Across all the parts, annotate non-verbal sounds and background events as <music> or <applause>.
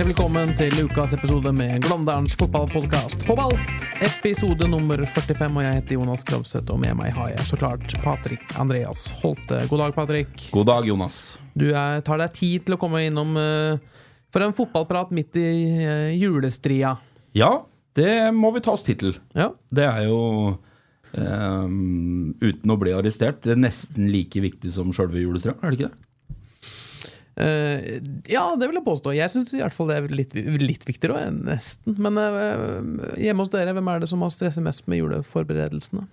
Hjertelig velkommen til ukas episode med Glåmdalens fotballpodkast på ball. Episode nummer 45, og jeg heter Jonas Kravseth, og med meg har jeg så klart Patrick Andreas Holte. God dag, Patrick. God dag, Jonas. Du er, tar deg tid til å komme innom uh, for en fotballprat midt i uh, julestria. Ja, det må vi ta oss tid til. Ja. Det er jo um, uten å bli arrestert, det er nesten like viktig som sjølve julestria, er det ikke det? Eh, ja, det vil jeg påstå. Jeg syns i hvert fall det er litt, litt viktigere, nesten. Men uh, hjemme hos dere, hvem er det som har stresset mest med juleforberedelsene?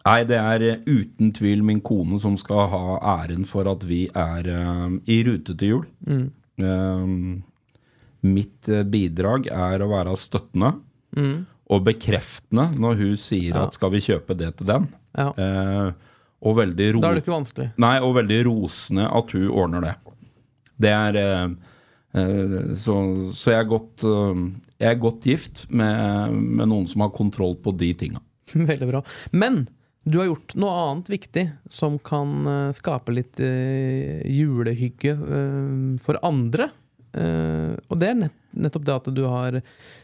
Nei, det er uten tvil min kone som skal ha æren for at vi er uh, i rute til jul. Ehm, mitt bidrag er å være støttende og bekreftende når hun sier Ja. at skal vi kjøpe det til den. Ja. Og veldig ro Da er det ikke vanskelig. Nei, og veldig rosende at hun ordner det. Det er eh, eh, så, så jeg er godt eh, Jeg er godt gift med, med noen som har kontroll på de tinga. <laughs> Veldig bra. Men du har gjort noe annet viktig som kan skape litt eh, julehygge eh, for andre. Og det er nett, nettopp det at du har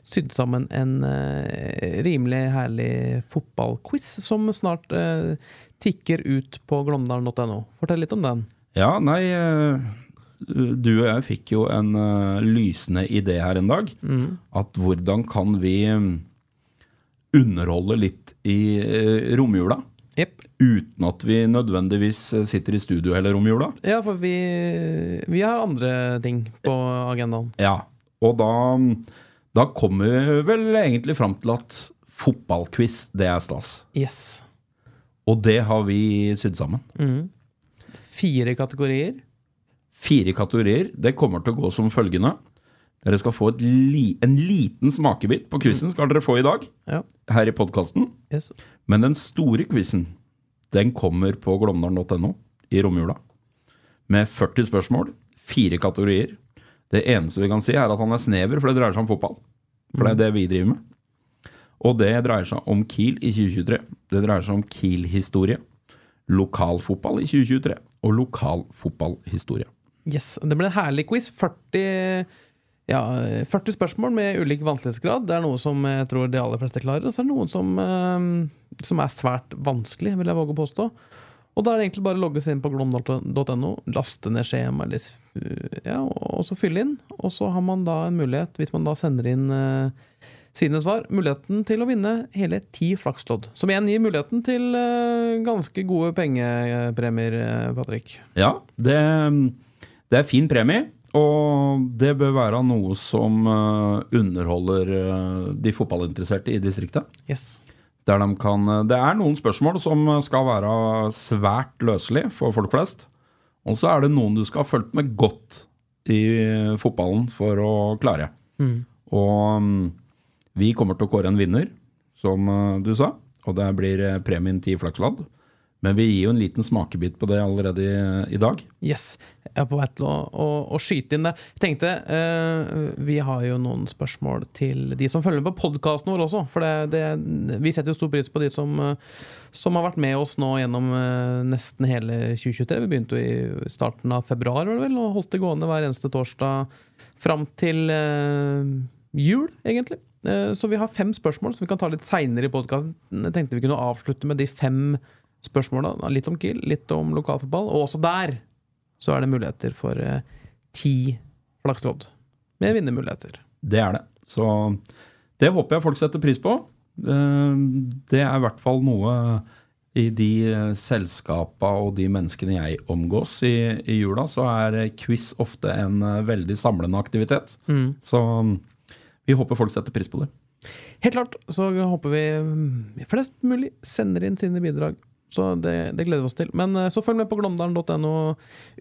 sydd sammen en rimelig herlig fotballquiz som snart tikker ut på glåmdalen.no. Fortell litt om den. Ja, nei Du og jeg fikk jo en uh, lysende idé her en dag. At hvordan kan vi mm, underholde litt i uh, romjula? Yep. Uten at vi nødvendigvis eh, sitter i studio hele romjula. Ja, for vi, vi har andre ting på agendaen. Ja, og da, da kommer vi vel egentlig fram til at fotballquiz, det er stas. Yes. Og det har vi sydd sammen. Fire kategorier. Fire kategorier. Det kommer til å gå som følgende. Dere skal få et li en liten smakebit på quizen skal dere få i dag, Ja. her i podkasten. Yes. Men den store quizen, den kommer på glomdalen.no i romjula. Med 40 spørsmål, fire kategorier. Det eneste vi kan si, er at han er snever, for det dreier seg om fotball. For det er det vi driver med. Og det dreier seg om Kiel i 2023. Det dreier seg om Kiel-historie. Lokalfotball i 2023 og lokalfotballhistorie. Yes, Det ble en herlig quiz. 40, ja, 40 spørsmål med ulik vanskelighetsgrad. Det er noe som jeg tror de aller fleste klarer. Og så er det noen som, eh, som er svært vanskelig, vil jeg våge å påstå. Og da er det egentlig bare å logge seg inn på glom.no, laste ned skjema, eller, ja, og så fylle inn. Og så har man da en mulighet, hvis man da sender inn uh, sine svar, muligheten til å vinne hele ti flakslodd. Som igjen gir muligheten til uh, ganske gode pengepremier, eh, Patrick. Ja, det, det er fin premie, og det bør være noe som eh, underholder eh, de fotballinteresserte i distriktet. Yes. Der de kan, det er noen spørsmål som skal være svært løselige for folk flest. Og så er det noen du skal ha fulgt med godt i fotballen for å klare. Og mm, vi kommer til å kåre en vinner, som eh, du sa. Og det blir eh, premien til flakslodd. Men vi gir jo en liten smakebit på det allerede i, i dag. Yes. Jeg er på vei til å, å, å skyte inn det. Jeg tenkte, eh, Vi har jo noen spørsmål til de som følger med på podkasten vår også. For det, det, vi setter jo stor pris på de som, eh, som har vært med oss nå gjennom eh, nesten hele 2023. Vi begynte jo i starten av februar vel, og holdt det gående hver eneste torsdag fram til eh, jul, egentlig. Eh, så vi har fem spørsmål som vi kan ta litt seinere i podkasten. Jeg tenkte vi kunne avslutte med de fem spørsmåla. Litt om Kiel, litt om lokalfotball. Og også der så er det muligheter for eh, ti flakslodd. Med vinnermuligheter. Det er det. Så det håper jeg folk setter pris på. Eh, Det er i hvert fall noe i de eh, selskapa og de menneskene jeg omgås i, i jula, så er quiz ofte en veldig samlende aktivitet. Så vi håper folk setter pris på det. Helt klart så håper vi mm, flest mulig sender inn sine bidrag. Så det, det gleder vi oss til. Men eh, så følg med på glåmdalen.no.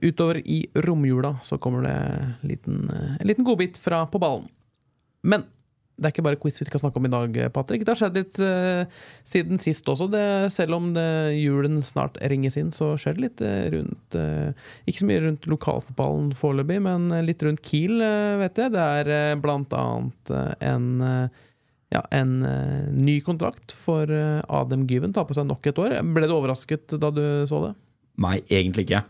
Utover i romjula så kommer det en liten, eh, en liten godbit fra På ballen. Men det er ikke bare quiz vi skal snakke om i dag, Patrick. Det har skjedd litt uh, siden sist også. Det, selv om det, julen snart ringes inn, så skjer det litt uh, rundt uh, Ikke så mye rundt lokalfotballen foreløpig, men litt rundt Kiel, vet jeg. Det er blant annet en ja, en ny kontrakt for Adem Gyven. Tar på seg nok et år. Ble du overrasket da du så det? Nei, egentlig ikke.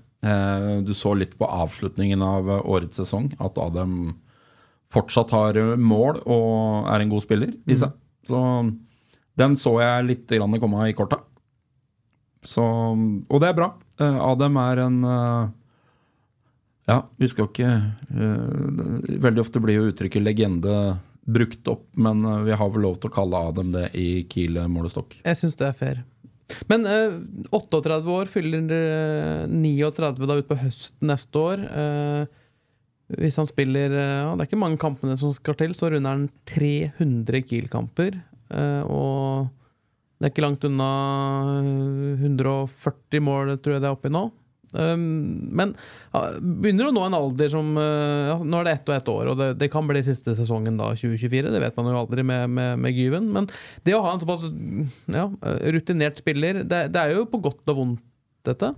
Du så litt på avslutningen av årets sesong at Adem fortsatt har mål og er en god spiller i seg. Mm. Så den så jeg litt grann komme i korta. Så, og det er bra. Adem er en Ja, vi skal ikke Veldig ofte blir jo uttrykket legende brukt opp, men vi har vel lov til å kalle Adem det i Kiel målestokk. Jeg syns det er fair. Men 38 år fyller 39 da ut på høsten neste år. Hvis han spiller eh, Det er ikke mange kampene som skal til, så runder han 300 Kiel-kamper. Eh, og det er ikke langt unna 140 mål, tror jeg det er oppi nå. Um, men begynner å nå en alder som ja, Nå er det ett og ett år, og det, det, kan bli siste sesongen da, 2024. Det vet man jo aldri med, med, med Gyven. Men det å ha en såpass ja, rutinert spiller, det, det, er jo på godt og vondt, dette.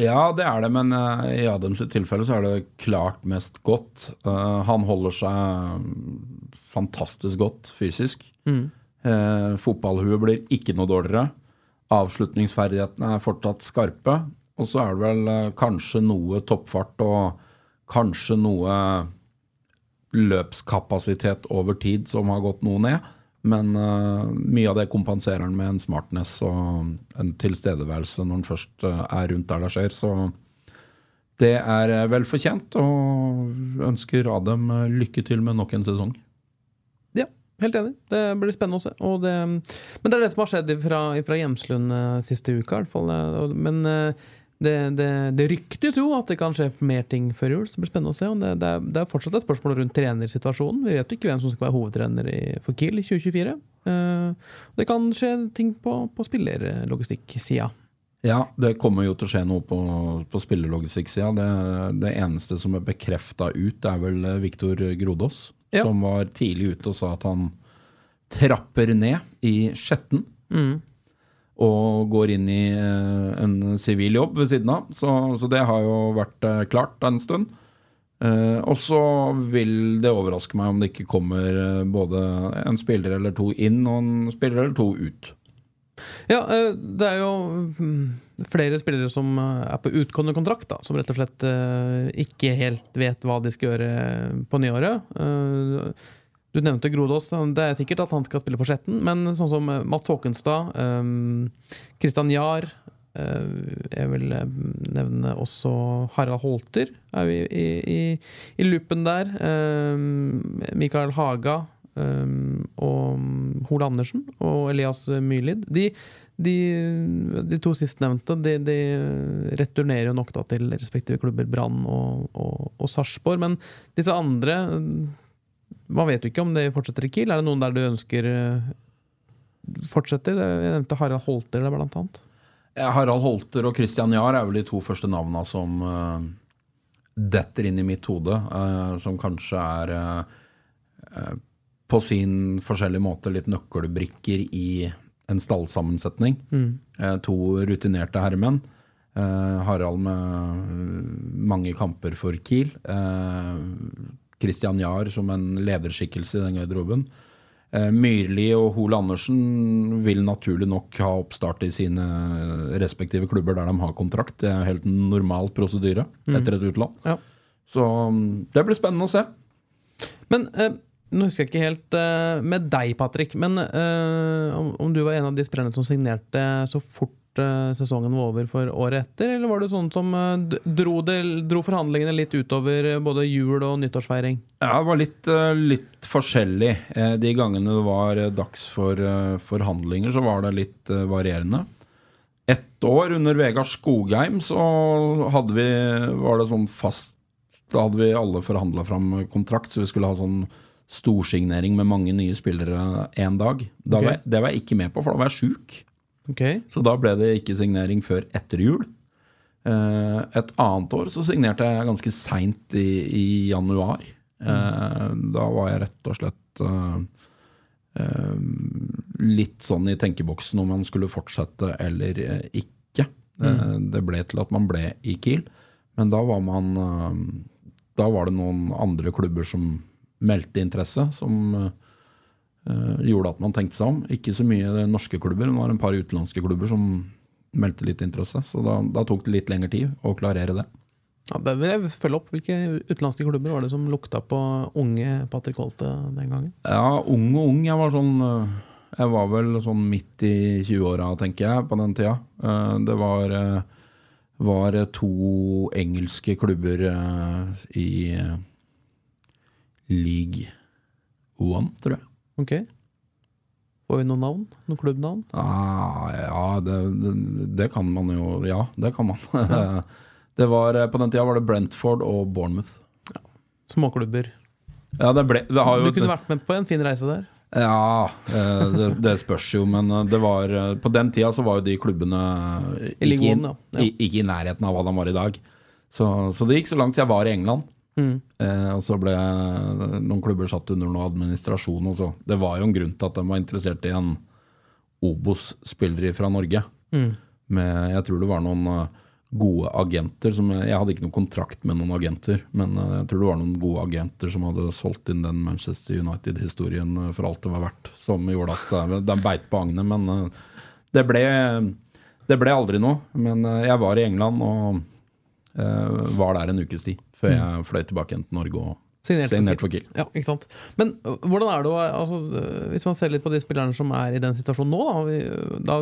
Ja, det er det, men uh, i Adams tilfelle så er det klart mest godt. Uh, han holder seg fantastisk godt fysisk. Mm. Uh, fotballhuet blir ikke noe dårligere. Avslutningsferdighetene er fortsatt skarpe. Og så er det vel kanskje noe toppfart og kanskje noe løpskapasitet over tid som har gått noe ned. Men uh, mye av det kompenserer han med en smartness og en tilstedeværelse når han først uh, er rundt der det skjer. Så det er uh, vel fortjent, og ønsker Adem lykke til med nok en sesong. Ja, helt enig. Det blir spennende å se. Det, men det er det som har skjedd fra, fra Hjemslund siste uka, i hvert fall. Men det, det, det ryktes jo at det kan skje mer ting før jul, så det blir spennende å se. Det, det, er, det er fortsatt et spørsmål rundt trenersituasjonen. Vi vet jo ikke hvem som skal være hovedtrener i, for Kiel i 2024. Uh, det kan skje ting på, på spillerlogistikk-sida. Ja, det kommer jo til å skje noe på, på spillerlogistikk-sida. Det, det, eneste som er bekrefta ut, er vel Viktor Grodås, ja. som var tidlig ute og sa at han trapper ned i Skjetten. Mm og går inn i eh, en sivil jobb ved siden av. Så, så, det har jo vært eh, klart en stund. Eh, og så vil det overraske meg om det ikke kommer både en spiller eller to inn og en spiller eller to ut. Ja, det er jo mm, flere spillere som er på utgående kontrakt, da, som rett og slett ikke helt vet hva de skal gjøre på nyåret. Du nevnte Grodås. Det er sikkert at han skal spille for Skjetten, men sånn som eh, Mats Håkenstad, Kristian um, Jahr uh, Jeg vil nevne også Harald Holter er vi i, i, i loopen der. Um, Mikael Haga um, og Hole Andersen og Elias Myrlid. De, de, de, to sistnevnte de, de returnerer jo nok da til respektive klubber Brann og, og, og Sarpsborg. Men disse andre man vet jo ikke om det fortsetter i Kiel. Er det noen der du ønsker eh, fortsetter? Jeg nevnte Harald Holter der, blant annet. Harald Holter og Christian Jahr er vel de to første navna som uh, detter inn i mitt hode. Uh, som kanskje er uh, på sin forskjellige måte litt nøkkelbrikker i en stallsammensetning. Mm. to rutinerte herremenn. Harald med mange kamper for Kiel. Christian Jahr som en lederskikkelse i den garderoben. Eh, Myrli og Hole Andersen vil naturlig nok ha oppstart i sine respektive klubber der de har kontrakt. Det er helt normal prosedyre mm. etter et utland. Ja. Så mm, det blir spennende å se. Men eh, nå husker jeg ikke helt eh, med deg, Patrick, men eh, om, om, du var en av de spillerne som signerte så fort Eh, sesongen var over for året etter, eller var det sånn som eh, dro, det, dro forhandlingene litt utover eh, både jul og nyttårsfeiring? Ja, det var litt, litt forskjellig. De gangene det var dags for forhandlinger, så var det litt varierende. Ett år under Vegard Skogheim så hadde vi, var det sånn fast Da hadde vi alle forhandla fram kontrakt, så vi skulle ha sånn storsignering med mange nye spillere én dag. Da Ok. var jeg, det var jeg ikke med på, for da var jeg sjuk. Ok. Så da ble det ikke signering før etter jul. Eh, et annet år så signerte jeg ganske seint i, i januar. Mm. da var jeg rett og slett eh, litt sånn i tenkeboksen om man skulle fortsette eller ikke. Mm. det ble til at man ble i Kiel, men da var man Da var det noen andre klubber som meldte interesse, som gjorde at man tenkte seg om. Ikke så mye norske klubber, men det var en par utenlandske klubber som meldte litt interesse. Så da, da tok det litt lengre tid å klarere det. Ja, det vil jeg følge opp. Hvilke utenlandske klubber var det som lukta på unge Patrick Holte den gangen? Ja, ung og ung. Jeg var sånn øh, Jeg var vel sånn midt i 20-åra, tenker jeg, på den tida. Eh, Det var, var to engelske klubber i League One, tror jeg. Ok. Får vi noen navn? Noen klubbnavn? Ah, ja, det, det, det kan man jo Ja, det kan man. <laughs> det var, øh, på den tida var det Brentford og Bournemouth. Småklubber. Ja, det, ble, det har Du kunne vært med på en fin reise der. Ja, eh, det, det spørs jo, men eh, det var eh, På den tida så var jo de klubbene ikke, i- ja. Ja. i- ikke i nærheten av hva de var i dag. Så, så det gikk så langt så jeg var i England. Mm. Eh, og så ble noen klubber satt under noe administrasjon. også. Det var jo en grunn til at de var interessert i en Obos-spiller fra Norge. Mm. Med, jeg tror det var noen eh, gode agenter som Jeg hadde ikke noen kontrakt med noen agenter, men eh, jeg tror det var noen gode agenter som hadde solgt inn den Manchester United-historien for alt det var verdt, som gjorde at de beit på agnet. Men det ble, det ble aldri noe. Men jeg var i England og var der en ukes tid før jeg fløy tilbake igjen til Norge og Signert for Kiel. Ja, ikke sant. Men øh, hvordan er det å altså, øh, Hvis man ser litt på de spillerne som er i den situasjonen nå, da, øh, da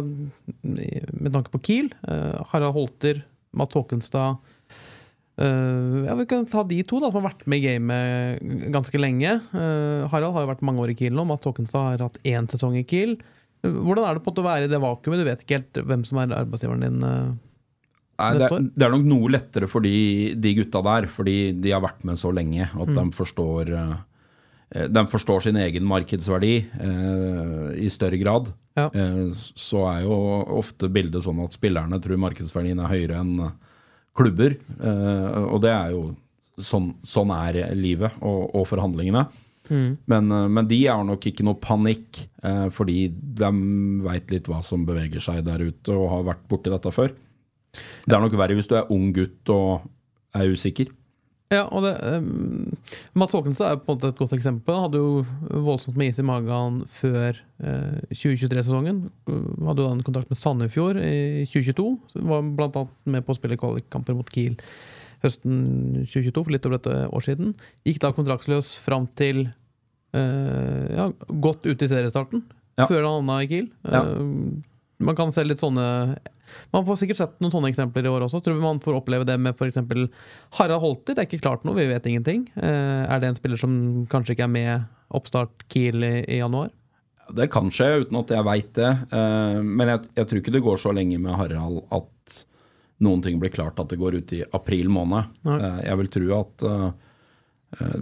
med tanke på Kiel, Harald Holter, Matt Håkenstad ja, Vi kan ta de to da som har vært med i gamet ganske lenge. Harald har jo vært mange år i Kiel nå. Matt Håkenstad har hatt én sesong i Kiel. Hvordan er det på en måte å være i det vakuumet? Du vet ikke helt hvem som er arbeidsgiveren din? Nei, det, er- det er nok noe lettere for de, de gutta der, fordi de har vært med så lenge at de forstår eh, De forstår sin egen markedsverdi eh, i større grad. Ja. Eh, så er jo ofte bildet sånn at spillerne tror markedsverdien er høyere enn klubber. Eh, og det er jo sånn, sånn er livet og, og forhandlingene. Men, eh, men de har nok ikke noe panikk, eh, fordi de veit litt hva som beveger seg der ute, og har vært borti dette før. Det er nok verre hvis du er ung gutt og er usikker. Ja, og det, um, Mats Håkenstad er på en måte et godt eksempel. Han hadde jo voldsomt med is i magen før eh, 2023-sesongen. Uh, hadde jo da en kontrakt med Sandefjord i 2022. Så var annet med på å spille kvalikkamper mot Kiel høsten 2022, for litt over et år siden. Gikk da kontraktsløs fram til eh, ja, godt ute i seriestarten, Ja. før han havna i Kiel. Ja. Eh, man kan se litt sånne Man får sikkert sett noen sånne eksempler i år også. Tror vi man får oppleve det med f.eks. Harald Holter. Det er ikke klart noe, vi vet ingenting. Eh, er det en spiller som kanskje ikke er med oppstart Kiel i, i januar? Det kan skje uten at jeg veit det. eh, Men jeg, jeg tror ikke det går så lenge med Harald at noen ting blir klart at det går ut i april måned. Nei. Eh, Jeg vil tro at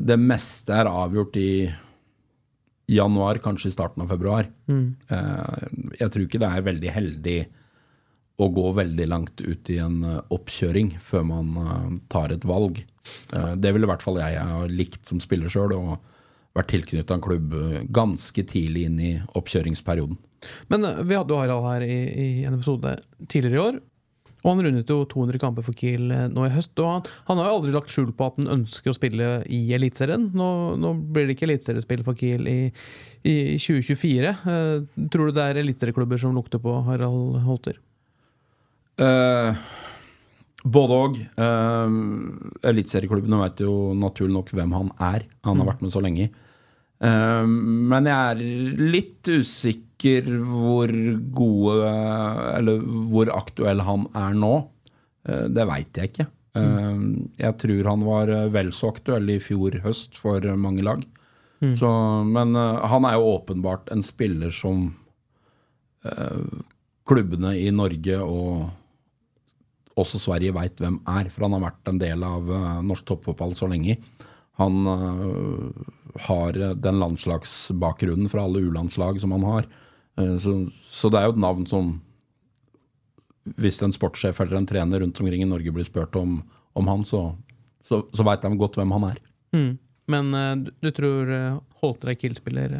det meste er avgjort i januar, kanskje i starten av februar. Mm. Jeg tror ikke det er veldig heldig å gå veldig langt ut i en eh, oppkjøring før man eh, tar et valg. Eh, Det ville i hvert fall jeg ha likt som spiller sjøl, og vært tilknytta en klubb ganske tidlig inn i oppkjøringsperioden. Men vi hadde jo Harald her i, i en episode tidligere i år. Og han rundet jo 200 kamper for Kiel nå i høst. Og han, han har jo aldri lagt skjul på at han ønsker å spille i Eliteserien. Nå, nå blir det ikke eliteseriespill for Kiel i, i 2024. Eh, tror du det er eliteserieklubber som lukter på Harald Holter? Eh, både òg. Eh, Eliteserieklubbene vet jo naturlig nok hvem han er. Han har vært med så lenge. Eh, men jeg er litt usikker hvor gode Eller hvor aktuell han er nå. Eh, det veit jeg ikke. Eh, jeg tror han var eh, vel så aktuell i fjor høst for mange lag. Så, men eh, han er jo åpenbart en spiller som klubbene i Norge og også Sverige veit hvem er, for han har vært en del av eh, norsk toppfotball så lenge. Han eh, har eh, den landslagsbakgrunnen fra alle U-landslag som han har. Så, så det er jo et navn som Hvis en sportssjef eller en trener rundt omkring i Norge blir spurt om, om han, så, så, så veit de godt hvem han er. Mm. Men du, du tror Holter er Kiel-spiller?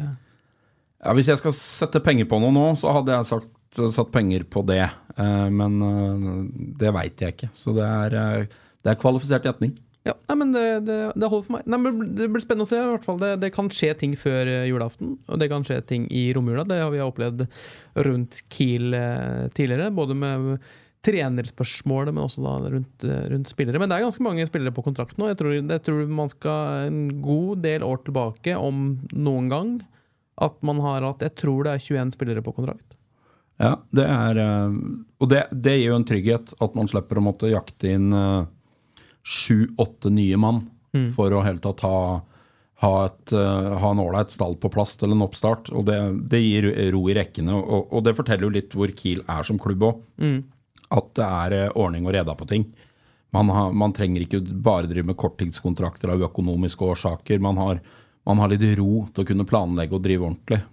Ja, Hvis jeg skal sette penger på noe nå, så hadde jeg sagt, satt penger på det. Eh, men eh, det veit jeg ikke. Så det er, eh, det er kvalifisert gjetning. Ja, nei, men det, det, det holder for meg. Nei, Det blir spennende å se. i hvert fall. Det, det kan skje ting før julaften, og det kan skje ting i romjula. Det har vi opplevd rundt Kiel tidligere, både med trenerspørsmålet, men også rundt, rundt spillere. Men det er ganske mange spillere på kontrakt nå. Jeg tror, jeg tror man skal en god del år tilbake, om noen gang, at man har hatt Jeg tror det er 21 spillere på kontrakt. Ja, det er eh, Og det, det gir jo en trygghet at man slipper å måtte jakte inn sju-åtte nye mann for å hele tatt ha, ha, et, eh, ha en ålreit stall på plass til en oppstart. Og det, det gir ro i rekkene, og, og det forteller jo litt hvor Kiel er som klubb òg. At det er eh, ordning og reda på ting. Man, har, man trenger ikke bare drive med korttidskontrakter av økonomiske årsaker. Man har, man har litt ro til å kunne planlegge og drive ordentlig.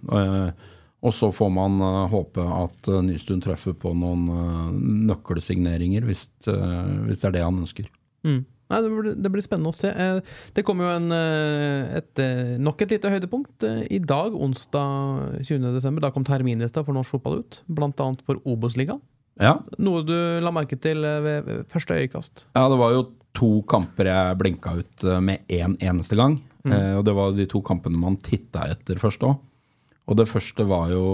Eh, og så får man eh, håpe at uh, Nystuen treffer på noen eh, nøkkelsigneringer, hvis, eh, hvis det er det han ønsker. Mm. Nei, det, blir, det blir spennende å se. Eh, Det kommer jo en, eh, et, eh, nok et lite høydepunkt eh, i dag, onsdag 20.12. Da kom terminlista for norsk fotball ut, bl.a. for Obos-ligaen. Ja, Noe du la merke til eh, ved første øyekast. Ja, det var jo to kamper jeg blinka ut eh, med én en eneste gang. Eh, og det var de to kampene man titta etter først òg. Og det første var jo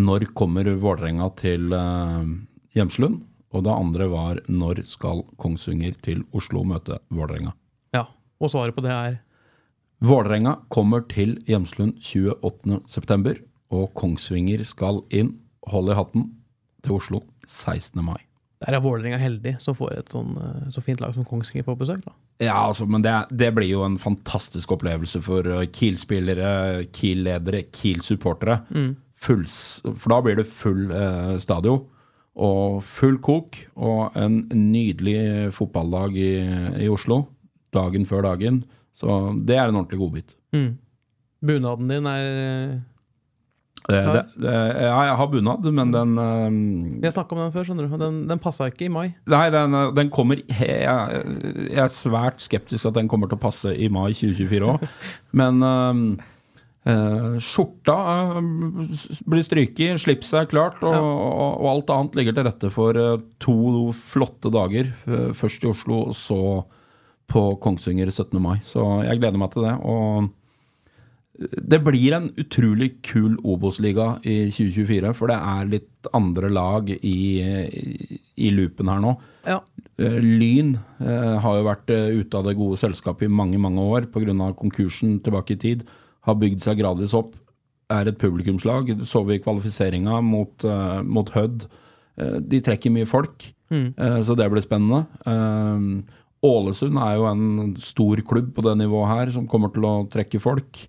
når kommer Vålerenga til eh, Hjemslund? Og det andre var når skal Kongsvinger til Oslo møte Vålerenga? Ja, Og svaret på det er Vålerenga kommer til Hjemslund 28.9., og Kongsvinger skal inn, hold i hatten, til Oslo 16. mai. Der er Vålerenga heldig som får et sånn, eh, så fint lag som Kongsvinger på besøk. da. Ja, altså, men det, det blir jo en fantastisk opplevelse for uh, Kiel-spillere, Kiel-ledere, Kiel-supportere. Mm. For da blir det full eh, stadion og full kok og en nydelig fotballag i, i Oslo dagen før dagen. Så det er en ordentlig godbit. Bunaden din er eh, Det, det, det, ja, jeg har bunad, men den uh, Vi har snakka om den før, skjønner du. Den, den passa ikke i mai. Nei, den, uh, den kommer jeg, jeg er svært skeptisk at den kommer til å passe i mai 2024 òg. <laughs> Men um, eh, skjorta uh, blir stryket, slipset er klart, og, og, og alt annet ligger til rette for uh, to flotte dager. Uh, først i Oslo, så på Kongsvinger 17. mai. Så jeg gleder meg til det. og det blir en utrolig kul Obos-liga i 2024, for det er litt andre lag i, i, loopen her nå. Ja. Eh, Lyn eh, har jo vært eh, ute av det gode selskapet i mange mange år pga. konkursen tilbake i tid. Har bygd seg gradvis opp. Er et publikumslag. Det så vi i kvalifiseringa mot, mot Hødd. Eh, de trekker mye folk, mm. så det blir spennende. Ålesund er jo en stor klubb på det nivået her som kommer til å trekke folk.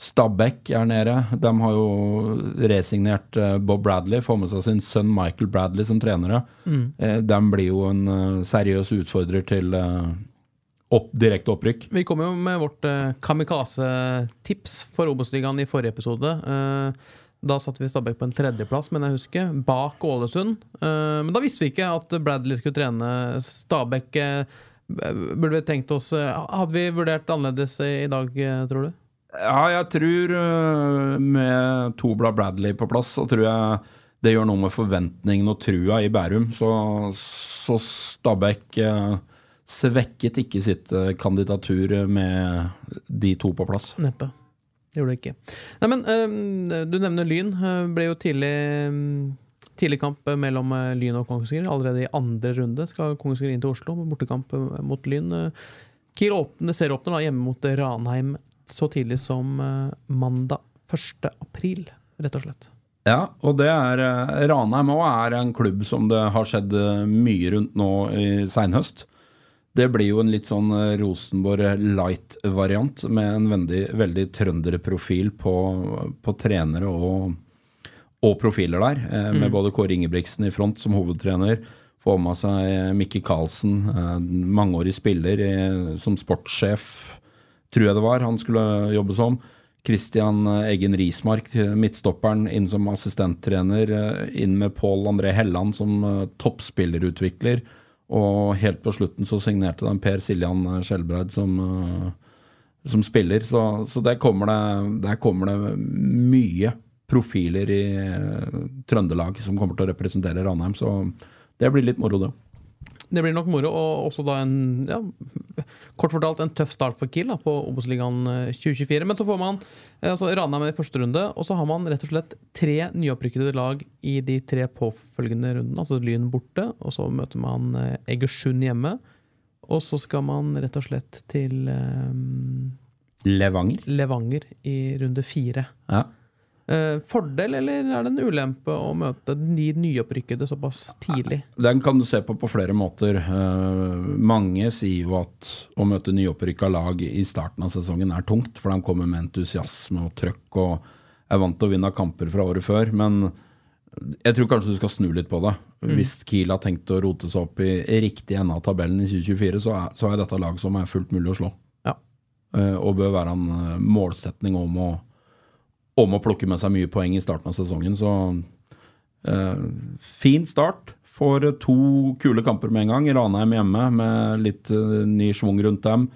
Stabæk er nede. De har jo resignert eh, Bob Bradley, får med seg sin sønn Michael Bradley som trenere. Mm. De blir jo en eh, seriøs utfordrer til eh, opp, direkte opprykk. Vi kom jo med vårt eh, kamikaze-tips for Obos-ligaen i forrige episode. Eh, da satte vi Stabæk på en tredjeplass, men jeg husker, bak Ålesund. Eh, men da visste vi ikke at Bradley skulle trene Stabæk. eh, burde vi tenkt oss eh, Hadde vi vurdert annerledes i dag, eh, tror du? Ja, jeg tror øh, med Tobla Bradley på plass, så tror jeg det gjør noe med forventningene og trua i Bærum. Så, så Stabæk øh, svekket ikke sitt øh, kandidatur med de to på plass. Neppe. Gjorde det ikke. Nei, men eh, Du nevner Lyn. Ble jo tidlig mm, Tidlig kamp mellom eh, Lyn og Kongsvinger. Allerede i andre runde skal Kongsvinger inn til Oslo. Bortekamp eh, mot Lyn. Eh, Kiel åpner, da hjemme mot Ranheim så tidlig som eh, mandag 1. april, rett og slett. Ja, og det er eh, Ranheim òg er en klubb som det har skjedd eh, mye rundt nå i seinhøst. Det blir jo en litt sånn Rosenborg light-variant, med en veldig, veldig trønderprofil på, på trenere og, og profiler der. Med Med både Kåre Ingebrigtsen i front som hovedtrener. Får med seg Mikke Karlsen, mangeårig spiller som sportssjef. Tror jeg det var, han skulle jobbe som. Christian Eggen Rismark, midtstopperen, inn som assistenttrener. eh, Inn med Pål André Helland som eh, toppspillerutvikler. Og helt på slutten så signerte de Per Siljan Skjelbreid som, eh, som spiller. Så, så der, kommer det, der kommer det mye profiler i eh, Trøndelag som kommer til å representere Ranheim. Så det blir litt moro, det. Det blir nok moro, og også da en ja, kort fortalt en tøff start for Kiel da, på Obos-ligaen eh, 2024. Men så får man eh, altså Ranheim i første runde, og så har man rett og slett tre nyopprykkede lag i de tre påfølgende rundene. Altså Lyn borte, og så møter man eh, Egersund hjemme. Og så skal man rett og slett til um, Levanger. Levanger i runde fire. Ja. Eh, fordel, eller er det en ulempe å møte de nyopprykkede såpass tidlig? Den kan du se på på flere måter. Eh, mange sier jo at å møte nyopprykka lag i starten av sesongen er tungt, for de kommer med entusiasme og trøkk og er vant til å vinne kamper fra året før. Men jeg tror kanskje du skal snu litt på det. Hvis Kiel har tenkt å rote seg opp i riktig ende av tabellen i 2024, så er, så er dette lag som er fullt mulig å slå. Ja. Eh, og bør være en målsetning om å, om å plukke med seg mye poeng i starten av sesongen. Så eh, fin start. Får to kule kamper med en gang. Ranheim hjemme med litt eh, ny schwung rundt dem.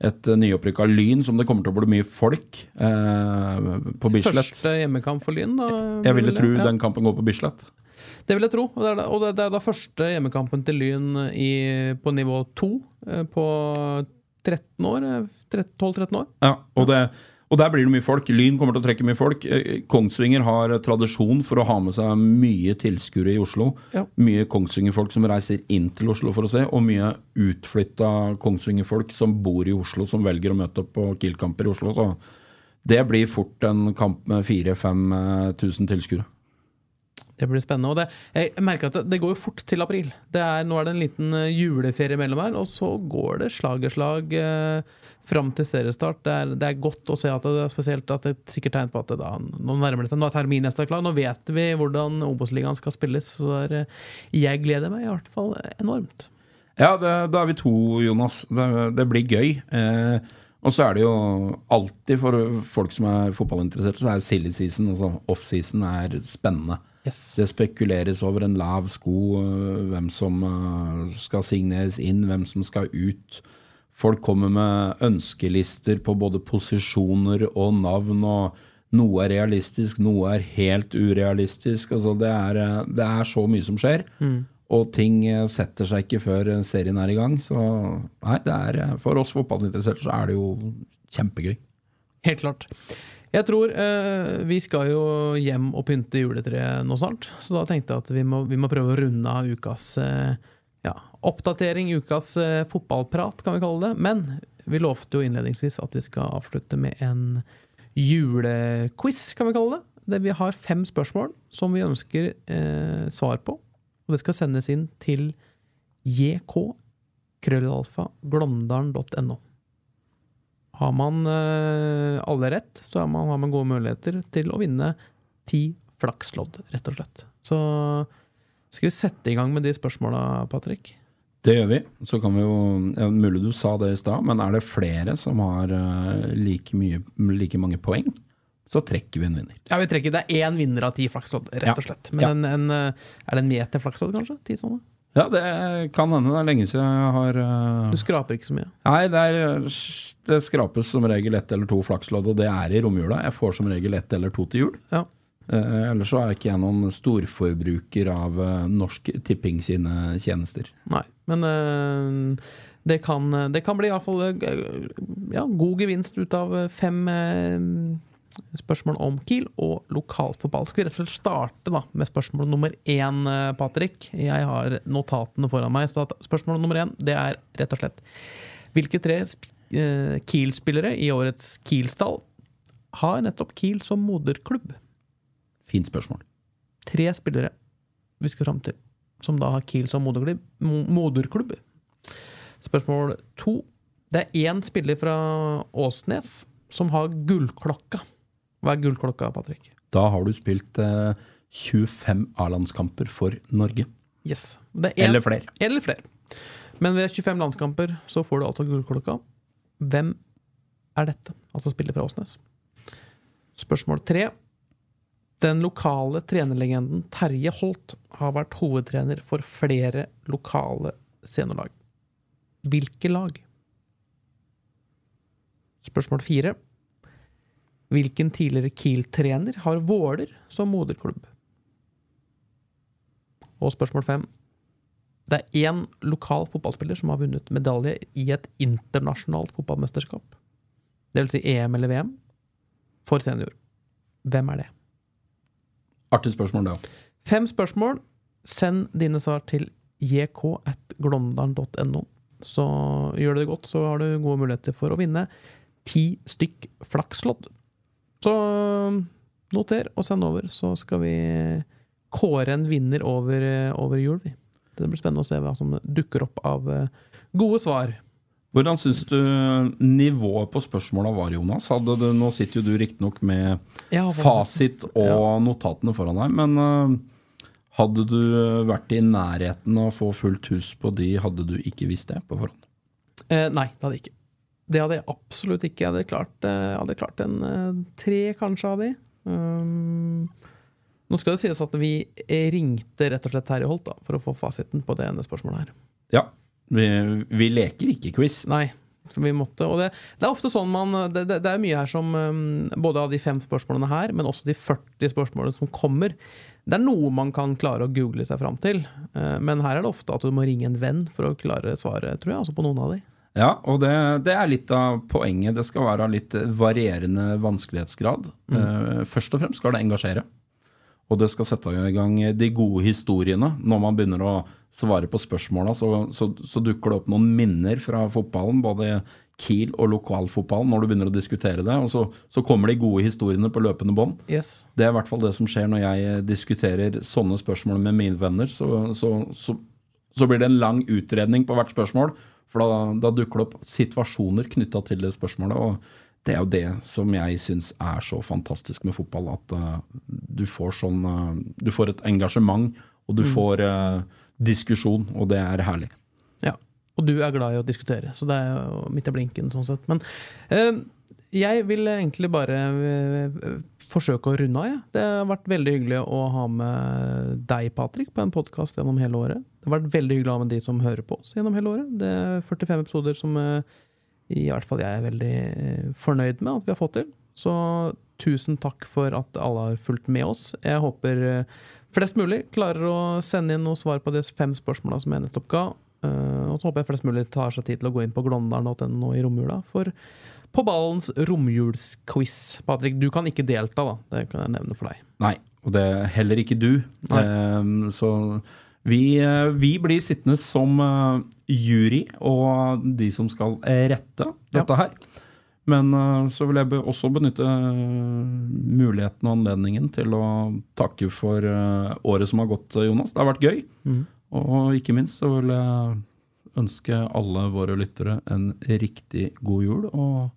Et uh, nyopprykka Lyn som det kommer til å bli mye folk eh, på Bislett. Første hjemmekamp for Lyn, da? Jeg ville tro ja. den kampen går på Bislett. Det vil jeg tro. Og det er, da- det, er da første hjemmekampen til Lyn i, på nivå 2 eh, på 13 år. eh, 13 12-13 år. Ja, og, det, og der blir det mye folk. Lyn kommer til å trekke mye folk. Eh, Kongsvinger har tradisjon for å ha med seg mye tilskuere i Oslo. Ja. Mye Kongsvinger-folk som reiser inn til Oslo for å se, og mye utflytta Kongsvinger-folk som bor i Oslo, som velger å møte opp på Kiel-kamper i Oslo. Så det blir fort en kamp med 4000-5000 tilskuere. Det blir spennende. Og det, jeg merker at det, det går jo fort til april. Er, nå er det en liten eh, juleferie mellom her, og så går det slag i slag eh, fram til seriestart. Det er, det er godt å se at det er spesielt at et sikkert tegn på at da, nå nærmer det seg. Nå er termin neste klar. Nå vet vi hvordan Obos-ligaen skal spilles. Så det er, eh, jeg gleder meg i hvert fall enormt. Ja, det, da er vi to, Jonas. Det, det blir gøy. Eh, og så er det jo alltid for folk som er fotballinteresserte, så er jo silly season, altså off-season, er spennende. Det spekuleres over en lav sko, øh, hvem som øh, skal signeres inn, hvem som skal ut. Folk kommer med ønskelister på både posisjoner og navn, og noe er realistisk, noe er helt urealistisk. Altså det, er, øh, det er så mye som skjer, og ting setter seg ikke før serien er i gang. Så nei, det er, for oss fotballinteresserte så er det jo kjempegøy. Helt klart. Jeg tror eh, Vi skal jo hjem og pynte juletreet nå snart, så da tenkte jeg at vi må, vi må prøve å runde av ukas eh, ja, oppdatering, ukas eh, fotballprat, kan vi kalle det. Men vi lovte jo innledningsvis at vi skal avslutte med en julequiz, kan vi kalle det. Der vi har fem spørsmål som vi ønsker eh, svar på. Og det skal sendes inn til jk krøllalfa glåmdalen.no. Har man eh, alle rett, så har man, har man gode muligheter til å vinne ti flakslodd, rett og slett. Så skal vi sette i gang med de spørsmåla, Patrick? Det gjør vi. Så kan vi jo ja, Mulig du sa det i stad, men er det flere som har eh, like, mye, like mange poeng, så trekker vi en vinner. Ja, vi trekker Det er én vinner av ti flakslodd, rett og slett. Men Ja. en, en, eh, er det en meter flakslodd, kanskje? Ti sånne? Ja, det kan hende. Det er lenge siden jeg har uh... Du skraper ikke så mye. Nei, det, er, det skrapes som regel ett eller to flakslodd, og det er i romjula. Jeg får som regel ett eller to til jul. Ja. Uh, ellers så er ikke jeg noen storforbruker av uh, Norsk Tipping sine tjenester. Nei, men det, kan, det kan bli iallfall ja, god gevinst ut av fem spørsmål om Kiel og lokalfotball. Skal vi rett og slett starte da, med spørsmål nummer én, eh, Patrick? Jeg har notatene foran meg. Så spørsmål nummer én det er rett og slett Hvilke tre eh, Kiel-spillere i årets Kiel-stall har nettopp Kiel som moderklubb? Fint spørsmål. tre spillere vi skal fram til, som da har Kiel som moderklubb. moderklubb. Spørsmål to. Det er én spiller fra Åsnes som har gullklokka. Hva er gullklokka, Patrick? Da har du spilt eh, 25 A-landskamper for Norge. Yes. En- Eller flere. Eller flere. Men ved 25 landskamper så får du altså gullklokka. Hvem er dette? Altså spiller fra Åsnes. Spørsmål tre. Den lokale trenerlegenden Terje Holt har vært hovedtrener for flere lokale seniorlag. Hvilke lag? Spørsmål fire. Hvilken tidligere Kiel-trener har Våler som moderklubb? Og spørsmål fem. Det er én lokal fotballspiller som har vunnet medalje i et internasjonalt fotballmesterskap. Det vil si EM eller VM for senior. Hvem er det? Artig spørsmål, det òg. Fem spørsmål. Send dine svar til jk.glåmdalen.no. Så gjør du det godt, så har du gode muligheter for å vinne ti stykk flakslodd. Så noter og send over, så skal vi kåre en vinner over, over jul. vi. Det blir spennende å se hva som dukker opp av eh, gode svar. Hvordan syns du nivået på spørsmåla var, Jonas? Du, nå sitter jo du riktignok med ja, fasit og notatene foran deg, men øh, hadde du vært i nærheten av å få fullt hus på de, hadde du ikke visst det på forhånd? Eh, nei, det hadde jeg ikke. Det hadde jeg absolutt ikke. Jeg hadde klart, eh, jeg hadde klart en eh, tre, kanskje, av de. Um, nå skal det sies at vi ringte rett og slett Terje Holt da, for å få fasiten på det ene spørsmålet her. Ja. Vi, vi leker ikke quiz. Nei, Som vi måtte. Og det, det er ofte sånn man Det, det, det er mye her som um, Både av de fem spørsmålene her, men også de 40 spørsmålene som kommer. Det er noe man kan klare å google seg fram til, eh, men her er det ofte at du må ringe en venn for å klare svaret, tror jeg. Altså på noen av de. Ja, og det, det er litt av poenget. Det skal være litt varierende vanskelighetsgrad. Eh, først og fremst skal det engasjere. Og det skal sette i gang de gode historiene. Når man begynner å svare på spørsmåla, så, så, så dukker det opp noen minner fra fotballen, både Kiel og lokalfotballen, når du begynner å diskutere det. Og så, så kommer de gode historiene på løpende bånd. Yes. Det er i hvert fall det som skjer når jeg diskuterer sånne spørsmål med mine venner. Så, så, så, så blir det en lang utredning på hvert spørsmål. For da, da dukker det opp situasjoner knytta til det spørsmålet. og det er jo det som jeg syns er så fantastisk med fotball. At uh, du får sånn uh, Du får et engasjement, og du får uh, diskusjon, og det er herlig. Ja. Og du er glad i å diskutere, så det er jo midt i blinken sånn sett. Men jeg vil egentlig bare forsøke å runde av, jeg. Det har vært veldig hyggelig å ha med deg, Patrick, på en podkast gjennom hele året. Det har vært veldig hyggelig å ha med de som hører på oss gjennom hele året. Det er 45 episoder som eh, i hvert fall jeg er veldig eh, fornøyd med at vi har fått til. Så tusen takk for at alle har fulgt med oss. Jeg håper eh, flest mulig klarer å sende inn noen svar på de fem spørsmåla som jeg nettopp ga. Og så håper jeg flest mulig tar seg tid til å gå inn på glåmdalen.no i romjula for På ballens romjulsquiz. Patrick, du kan ikke delta, da. Det kan jeg nevne for deg. Nei, og det er heller ikke du. Eh, så vi, eh, vi blir sittende som eh, jury og de som skal eh, rette dette her. Men så vil jeg også benytte muligheten og anledningen til å takke for året som har gått, Jonas. Det har vært gøy. Og ikke minst så vil jeg ønske alle våre lyttere en riktig god jul. Og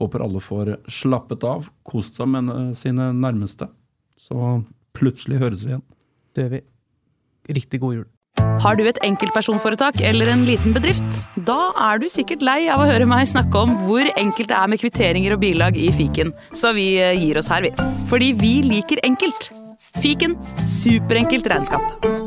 håper alle får slappet av, kost seg med sine nærmeste. Så plutselig høres vi igjen. Det gjør vi. Riktig god jul. Har du et enkeltpersonforetak eller en liten bedrift? Da er du sikkert lei av å høre meg snakke om hvor enkelt det er med kvitteringer og bilag i fiken, så vi eh, gir oss her, vi. Fordi vi liker enkelt. Fiken superenkelt regnskap.